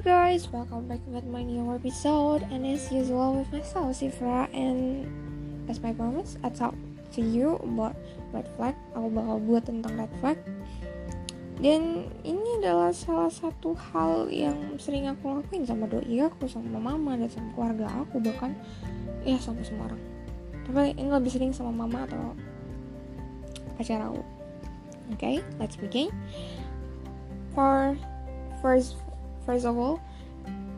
Guys, welcome back with my new episode and as usual with myself Sifra and as my promise I talk to you about red flag aku bakal buat tentang red flag. Dan ini adalah salah satu hal yang sering aku lakuin sama doi aku sama mama dan sama keluarga aku bahkan ya sama semua orang. Tapi ini lebih sering sama mama atau pacar aku. Oke okay, let's begin. For first first of all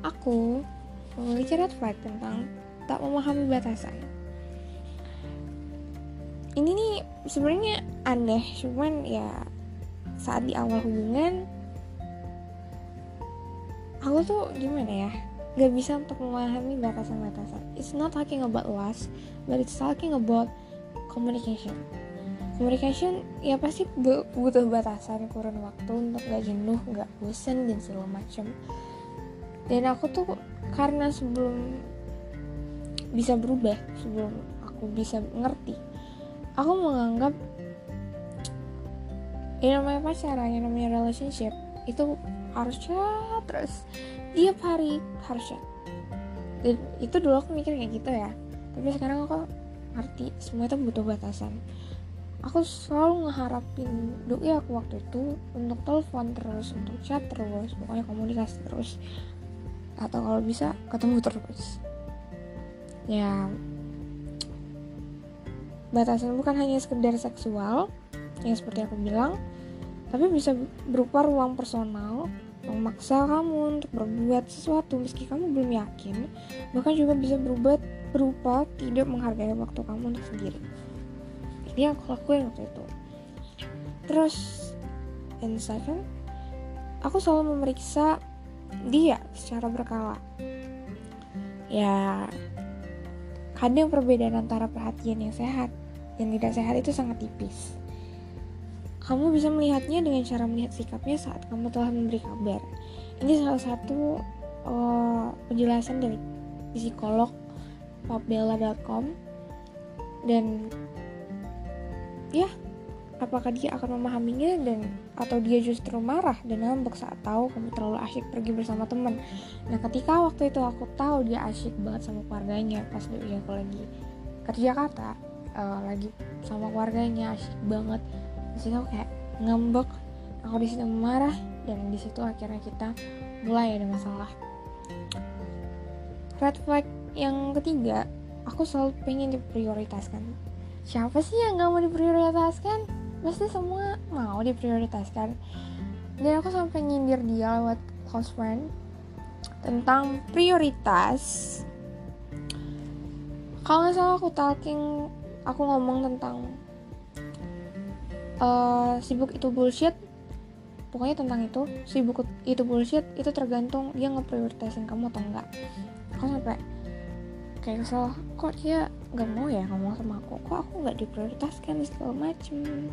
aku memiliki red flag tentang tak memahami batasan. Ini nih sebenarnya aneh cuman ya saat di awal hubungan aku tuh gimana ya gak bisa untuk memahami batasan-batasan. It's not talking about lust but it's talking about communication communication ya pasti butuh batasan kurun waktu untuk gak jenuh gak bosan dan segala macam dan aku tuh karena sebelum bisa berubah sebelum aku bisa ngerti aku menganggap yang namanya pacaran yang namanya relationship itu harus chat terus tiap hari harus chat dan itu dulu aku mikir kayak gitu ya. Tapi sekarang aku ngerti semua itu butuh batasan aku selalu ngeharapin doi aku waktu itu untuk telepon terus untuk chat terus pokoknya komunikasi terus. Atau kalau bisa ketemu terus. Ya batasan bukan hanya sekedar seksual yang seperti aku bilang tapi bisa berupa ruang personal memaksa kamu untuk berbuat sesuatu meski kamu belum yakin bahkan juga bisa berubah berupa tidak menghargai waktu kamu untuk sendiri ini yang aku lakuin waktu itu. Terus in second aku selalu memeriksa dia secara berkala. Ya kadang perbedaan antara perhatian yang sehat dan tidak sehat itu sangat tipis. Kamu bisa melihatnya dengan cara melihat sikapnya saat kamu telah memberi kabar. Ini salah satu uh, penjelasan dari psikolog popbella.com dan ya apakah dia akan memahaminya dan atau dia justru marah dan ngambek saat tahu kamu terlalu asyik pergi bersama teman? Nah ketika waktu itu aku tahu dia asyik banget sama keluarganya pas dia aku lagi ke Jakarta uh, lagi sama keluarganya asyik banget. Situ aku kayak ngambek aku di situ marah dan di situ akhirnya kita mulai ada masalah. Red flag yang ketiga aku selalu pengen diprioritaskan siapa sih yang gak mau diprioritaskan? Pasti semua mau diprioritaskan. Dan aku sampai nyindir dia lewat close friend tentang prioritas. Kalau nggak salah aku talking aku ngomong tentang uh, sibuk itu bullshit. Pokoknya tentang itu sibuk itu bullshit itu tergantung dia ngeprioritasin kamu atau enggak aku sampai kesel kok dia nggak mau ya ngomong sama aku? Kok aku nggak diprioritaskan segala macem?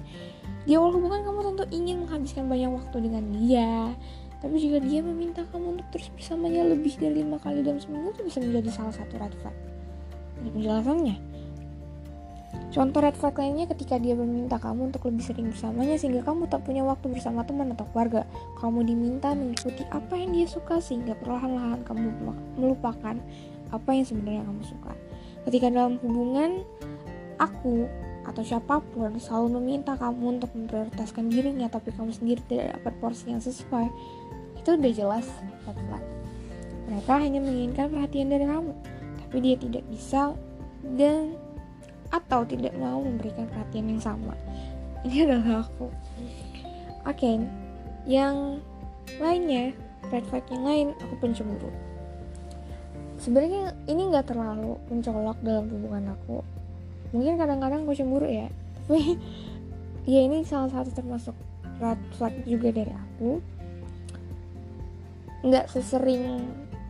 Di awal hubungan kamu tentu ingin menghabiskan banyak waktu dengan dia tapi jika dia meminta kamu untuk terus bersamanya lebih dari lima kali dalam seminggu itu bisa menjadi salah satu red flag. Ini penjelasannya. Contoh red flag lainnya ketika dia meminta kamu untuk lebih sering bersamanya sehingga kamu tak punya waktu bersama teman atau keluarga. Kamu diminta mengikuti apa yang dia suka sehingga perlahan-lahan kamu melupakan apa yang sebenarnya kamu suka. Ketika dalam hubungan, aku atau siapa pun selalu meminta kamu untuk memprioritaskan dirinya tapi kamu sendiri tidak dapat porsi yang sesuai, itu udah jelas red flag. Mereka hanya menginginkan perhatian dari kamu, tapi dia tidak bisa dan atau tidak mau memberikan perhatian yang sama. Ini adalah aku. Oke, okay, yang lainnya, red flag yang lain, aku pencemburu sebenarnya ini nggak terlalu mencolok dalam hubungan aku. Mungkin kadang-kadang aku cemburu ya. Tapi ya ini salah satu termasuk red flag juga dari aku. Nggak sesering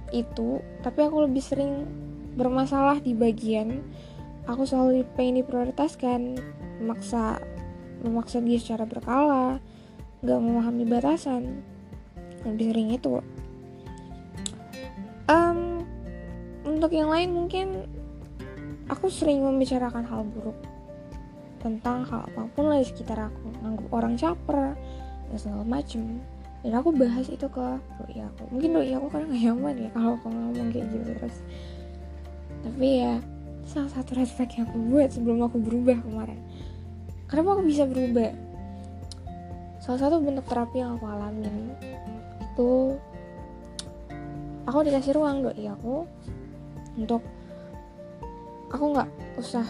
itu tapi aku lebih sering bermasalah di bagian. Aku selalu pengen diprioritaskan memaksa memaksa dia secara berkala nggak memahami batasan. Lebih sering itu untuk yang lain mungkin aku sering membicarakan hal buruk tentang hal apa pun lah di sekitar aku. Nganggap orang caper dan segala macem. Dan aku bahas itu ke doi aku. Mungkin doi aku kan gak nyaman ya kalau aku ngomong kayak gitu terus. Tapi ya salah satu red yang aku buat sebelum aku berubah kemarin. Kenapa aku bisa berubah? Salah satu bentuk terapi yang aku alamin itu aku dikasih ruang doi aku untuk aku nggak usah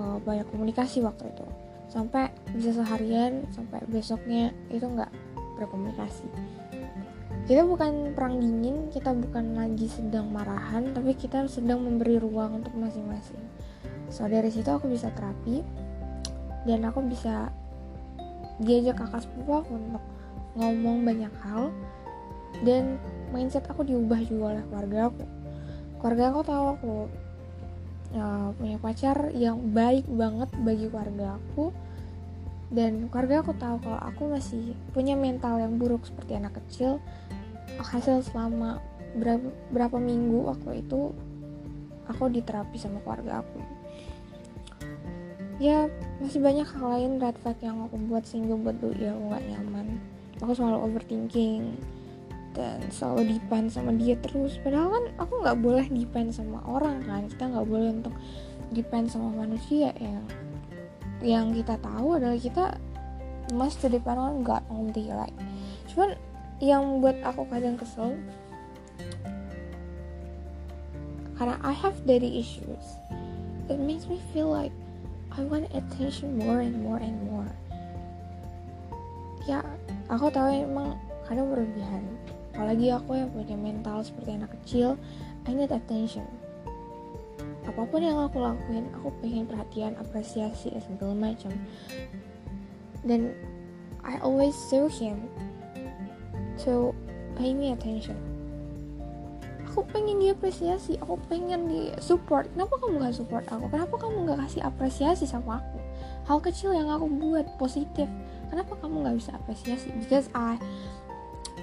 uh, banyak komunikasi waktu itu. Sampai bisa seharian sampai besoknya itu nggak berkomunikasi. Kita bukan perang dingin kita bukan lagi sedang marahan tapi kita sedang memberi ruang untuk masing-masing. So dari situ aku bisa terapi dan aku bisa diajak kakak sepupu aku untuk ngomong banyak hal dan mindset aku diubah juga oleh keluarga aku keluarga aku tahu aku ya, punya pacar yang baik banget bagi keluarga aku. Dan keluarga aku tahu kalau aku masih punya mental yang buruk seperti anak kecil. Hasil selama berapa, berapa minggu waktu itu aku diterapi sama keluarga aku. Ya masih banyak hal lain red flag yang aku buat sehingga buat doi aku nggak nyaman. Aku selalu overthinking dan selalu depend sama dia terus. Padahal kan aku nggak boleh depend sama orang kan. Kita nggak boleh untuk depend sama manusia yang yang kita tahu adalah kita must depend on God only like. Cuman yang buat aku kadang kesel karena I have daddy issues it makes me feel like I want attention more and more and more. Ya aku tahu emang kadang berlebihan apalagi aku yang punya mental seperti anak kecil I need attention. Apa pun yang aku lakuin aku pengen perhatian apresiasi dan segala macam. Dan I always show him. To pay me attention. Aku pengen dia apresiasi aku pengen di support. Kenapa kamu gak support aku? Kenapa kamu gak kasih apresiasi sama aku? Hal kecil yang aku buat positif. Kenapa kamu gak bisa apresiasi? Because I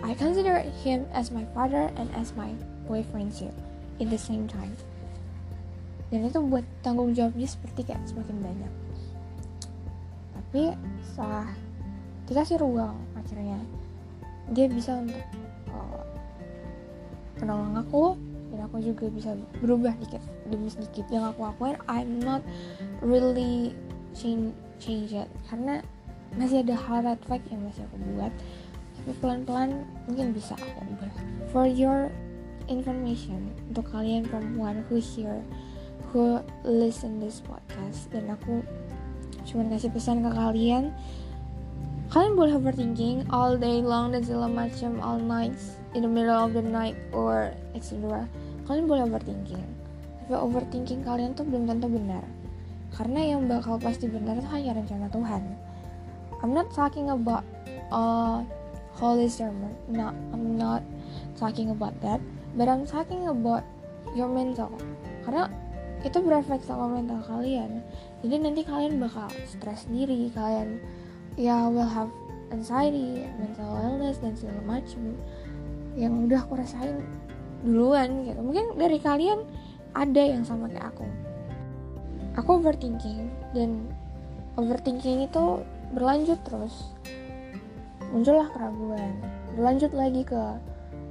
I consider him as my father and as my boyfriend too in the same time. Dan itu buat tanggung jawabnya seperti kayak semakin banyak. Tapi setelah dikasih ruang akhirnya dia bisa untuk uh, menolong aku dan aku juga bisa berubah dikit demi sedikit yang aku lakuin I'm not really change change it karena masih ada hal red flag yang masih aku buat tapi pelan-pelan mungkin bisa aku ubah. For your information untuk kalian perempuan who hear who listen this podcast dan aku cuma kasih pesan ke kalian kalian boleh overthinking all day long dan segala macam all nights in the middle of the night or etc kalian boleh overthinking. Tapi overthinking kalian tuh belum tentu benar. Karena yang bakal pasti benar itu hanya rencana Tuhan. I'm not talking about uh, holy sermon. No, I'm not talking about that, but I'm talking about your mental. Karena itu berefek sama mental kalian. Jadi nanti kalian bakal stres sendiri, kalian ya will have anxiety, mental illness dan segala macam yang udah aku rasain duluan gitu. Mungkin dari kalian ada yang sama kayak aku. Aku overthinking dan overthinking itu berlanjut terus muncullah keraguan. Berlanjut lagi ke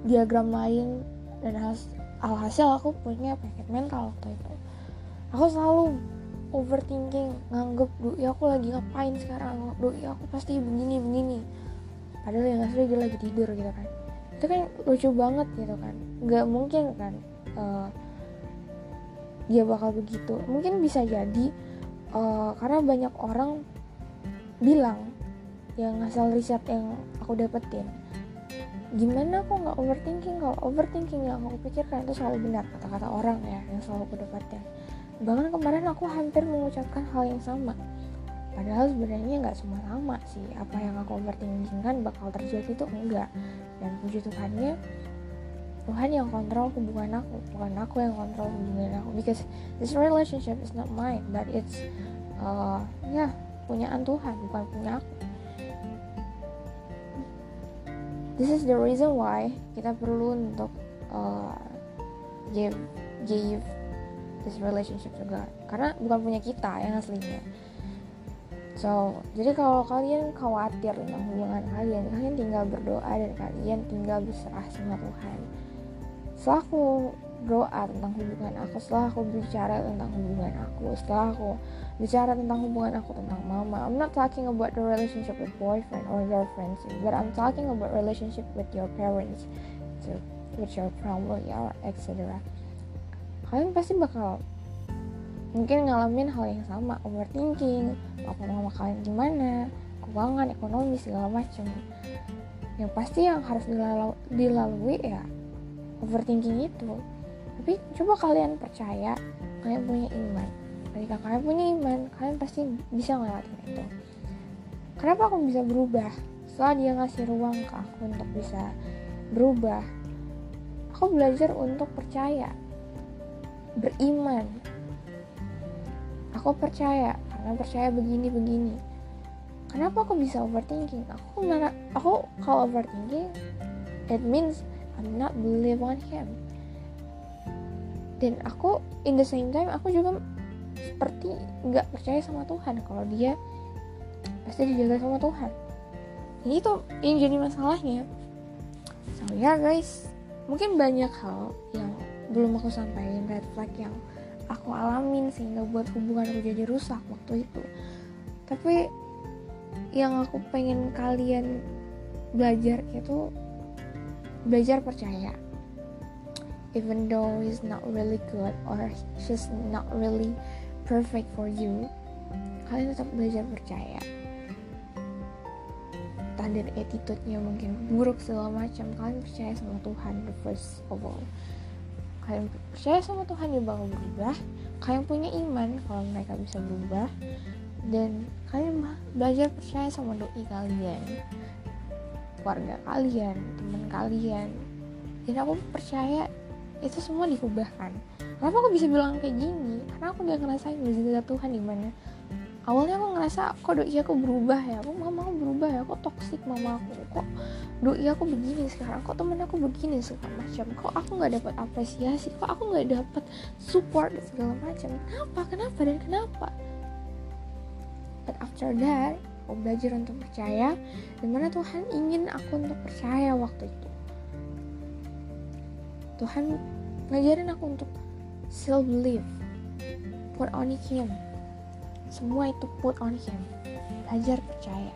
diagram lain. Dan has alhasil aku punya penyakit mental waktu itu. Aku selalu overthinking nganggep doi aku lagi ngapain sekarang? Doi aku pasti begini begini. Padahal yang asli dia lagi tidur gitu kan. Itu kan lucu banget gitu kan. Nggak mungkin kan uh, dia bakal begitu. Mungkin bisa jadi uh, karena banyak orang bilang yang asal riset yang aku dapetin. Gimana aku nggak overthinking? Kalau overthinking yang aku pikirkan itu selalu benar kata-kata orang ya yang selalu aku dapetin. Bahkan kemarin aku hampir mengucapkan hal yang sama. Padahal sebenarnya nggak semua sama sih. Apa yang aku overthinking kan bakal terjadi itu enggak. Dan puji Tuhannya Tuhan yang kontrol hubungan aku bukan aku yang kontrol hubungan aku. Because this relationship is not mine but it's uh, ya punyaan Tuhan bukan punya aku this is the reason why kita perlu untuk uh, give give this relationship juga karena bukan punya kita yang aslinya So, jadi kalau kalian khawatir tentang hubungan kalian, kalian tinggal berdoa dan kalian tinggal berserah sama Tuhan. Setelah aku doa tentang hubungan aku, setelah aku bicara tentang hubungan aku, setelah aku bicara tentang hubungan aku tentang mama, I'm not talking about the relationship with boyfriend or girlfriend, but I'm talking about relationship with your parents, so, with your family or etc. Kalian pasti bakal mungkin ngalamin hal yang sama overthinking apa mama kalian gimana keuangan ekonomi segala macam yang pasti yang harus dilalu, dilalui ya overthinking itu tapi coba kalian percaya kalian punya iman. Ketika kalian punya iman kalian pasti bisa ngelewatin itu. Kenapa aku bisa berubah? Setelah dia ngasih ruang ke aku untuk bisa berubah aku belajar untuk percaya beriman. Aku percaya karena percaya begini begini kenapa aku bisa overthinking? Aku mana aku kalau overthinking it means I'm not believe on him dan aku in the same time aku juga seperti nggak percaya sama Tuhan kalau dia pasti dijaga sama Tuhan. Ini tuh yang jadi masalahnya. So ya yeah, guys. Mungkin banyak hal yang belum aku sampaikan red flag yang aku alamin sehingga buat hubungan aku jadi rusak waktu itu. Tapi yang aku pengen kalian belajar itu belajar percaya even though it's not really good or just not really perfect for you kalian tetap belajar percaya. Entah dari attitude-nya mungkin buruk segala macam. Kalian percaya sama Tuhan the first of all. Kalian percaya sama Tuhan dia bakal berubah. Kalian punya iman kalau mereka bisa berubah. Dan kalian belajar percaya sama doi kalian. Keluarga kalian teman kalian. Dan aku percaya itu semua diubahkan kenapa aku bisa bilang kayak gini? Karena aku udah ngerasain mujizat Tuhan di mana. Awalnya aku ngerasa kok doi aku berubah ya? Kok mama aku berubah ya? Kok toksik mama aku? Kok doi aku begini sekarang? Kok temen aku begini segala macam? Kok aku nggak dapat apresiasi? Kok aku nggak dapat support segala macam? Kenapa? Kenapa? Dan kenapa? But after that aku belajar untuk percaya di mana Tuhan ingin aku untuk percaya waktu itu Tuhan ngajarin aku untuk still believe put on Him. Semua itu put on him. Belajar percaya.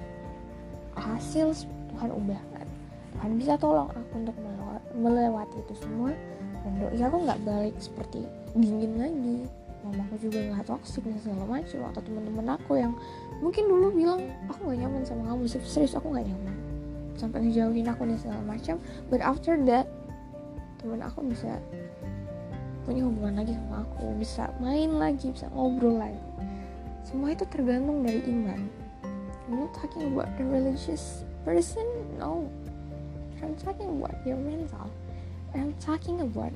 Hasil Tuhan ubahkan. Tuhan bisa tolong aku untuk melewati itu semua. Dan doi aku nggak balik seperti dingin lagi. Mamaku juga nggak toksik dan segala macam. Atau teman-teman aku yang mungkin dulu bilang aku nggak nyaman sama kamu. Serius aku nggak nyaman. Sampai ngejauhin aku dan segala macam. But after that teman aku bisa punya hubungan lagi sama aku bisa main lagi bisa ngobrol lagi. Semua itu tergantung dari iman. I'm not talking about the religious person no. I'm talking about your mental. I'm talking about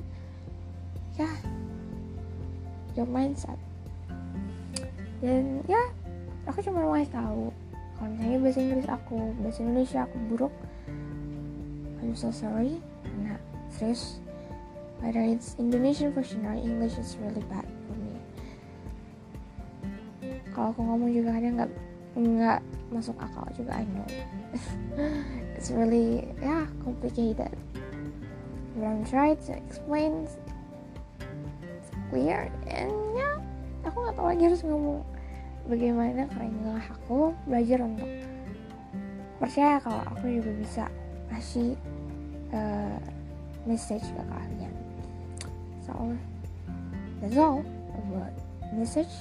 yeah your mindset. Dan ya aku cuma mau tahu kalau misalnya bahasa Inggris aku bahasa Indonesia aku buruk I'm so sorry nah serius whether it's Indonesian version or English is really bad kalau aku ngomong juga kadang nggak nggak masuk akal juga I know. It's really yeah complicated. But I'm trying to explain. It's clear and yeah, aku nggak tahu lagi harus ngomong bagaimana karena aku belajar untuk percaya kalau aku juga bisa kasih uh, message ke kalian so that's all about message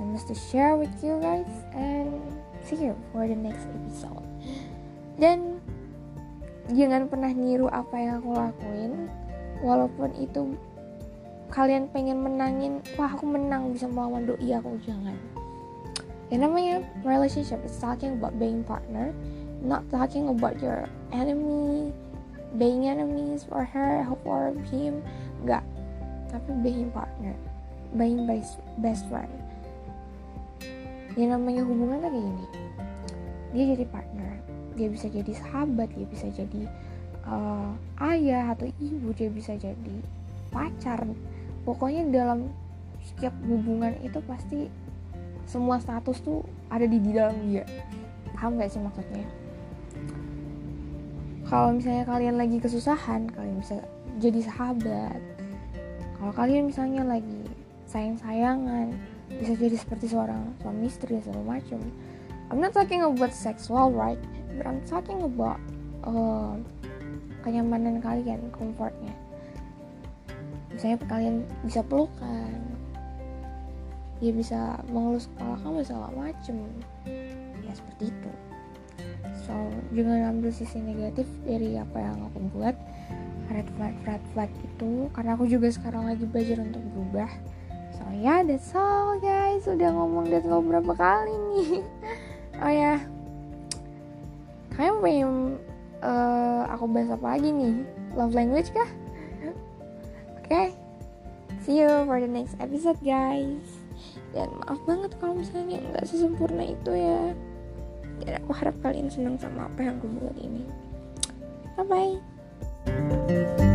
I must to share with you guys and see you for the next episode. Dan jangan pernah niru apa yang aku lakuin. Walaupun itu kalian pengen menangin wah aku menang bisa melawan doi aku jangan. Yang namanya relationship is talking about being partner not talking about your enemy being enemies for her for him. Enggak tapi being partner being best, best friend. Yang namanya hubungan kayak gini dia jadi partner dia bisa jadi sahabat dia bisa jadi uh, ayah atau ibu dia bisa jadi pacar. Pokoknya dalam setiap hubungan itu pasti semua status tuh ada di di dalam dia. Paham gak sih maksudnya? Kalau misalnya kalian lagi kesusahan kalian bisa jadi sahabat kalau kalian misalnya lagi sayang-sayangan bisa jadi seperti seorang suami istri dan segala macam. I'm not talking about sexual right? But I'm talking about uh, kenyamanan kalian comfortnya. Misalnya kalian bisa pelukan. Dia bisa mengelus kepala kamu segala macem ya seperti itu. So jangan ambil sisi negatif dari apa yang aku buat red flag red flag itu karena aku juga sekarang lagi belajar untuk berubah. So ya yeah, that's all guys. Udah ngomong that's all berapa kali nih? Oh ya. Kalian pengen uh, aku bahas apa lagi nih? Love language kah? Oke. Okay. see you for the next episode guys. Dan maaf banget kalau misalnya nggak sesempurna itu ya. Dan aku harap kalian senang sama apa yang aku buat ini. Bye bye Bye.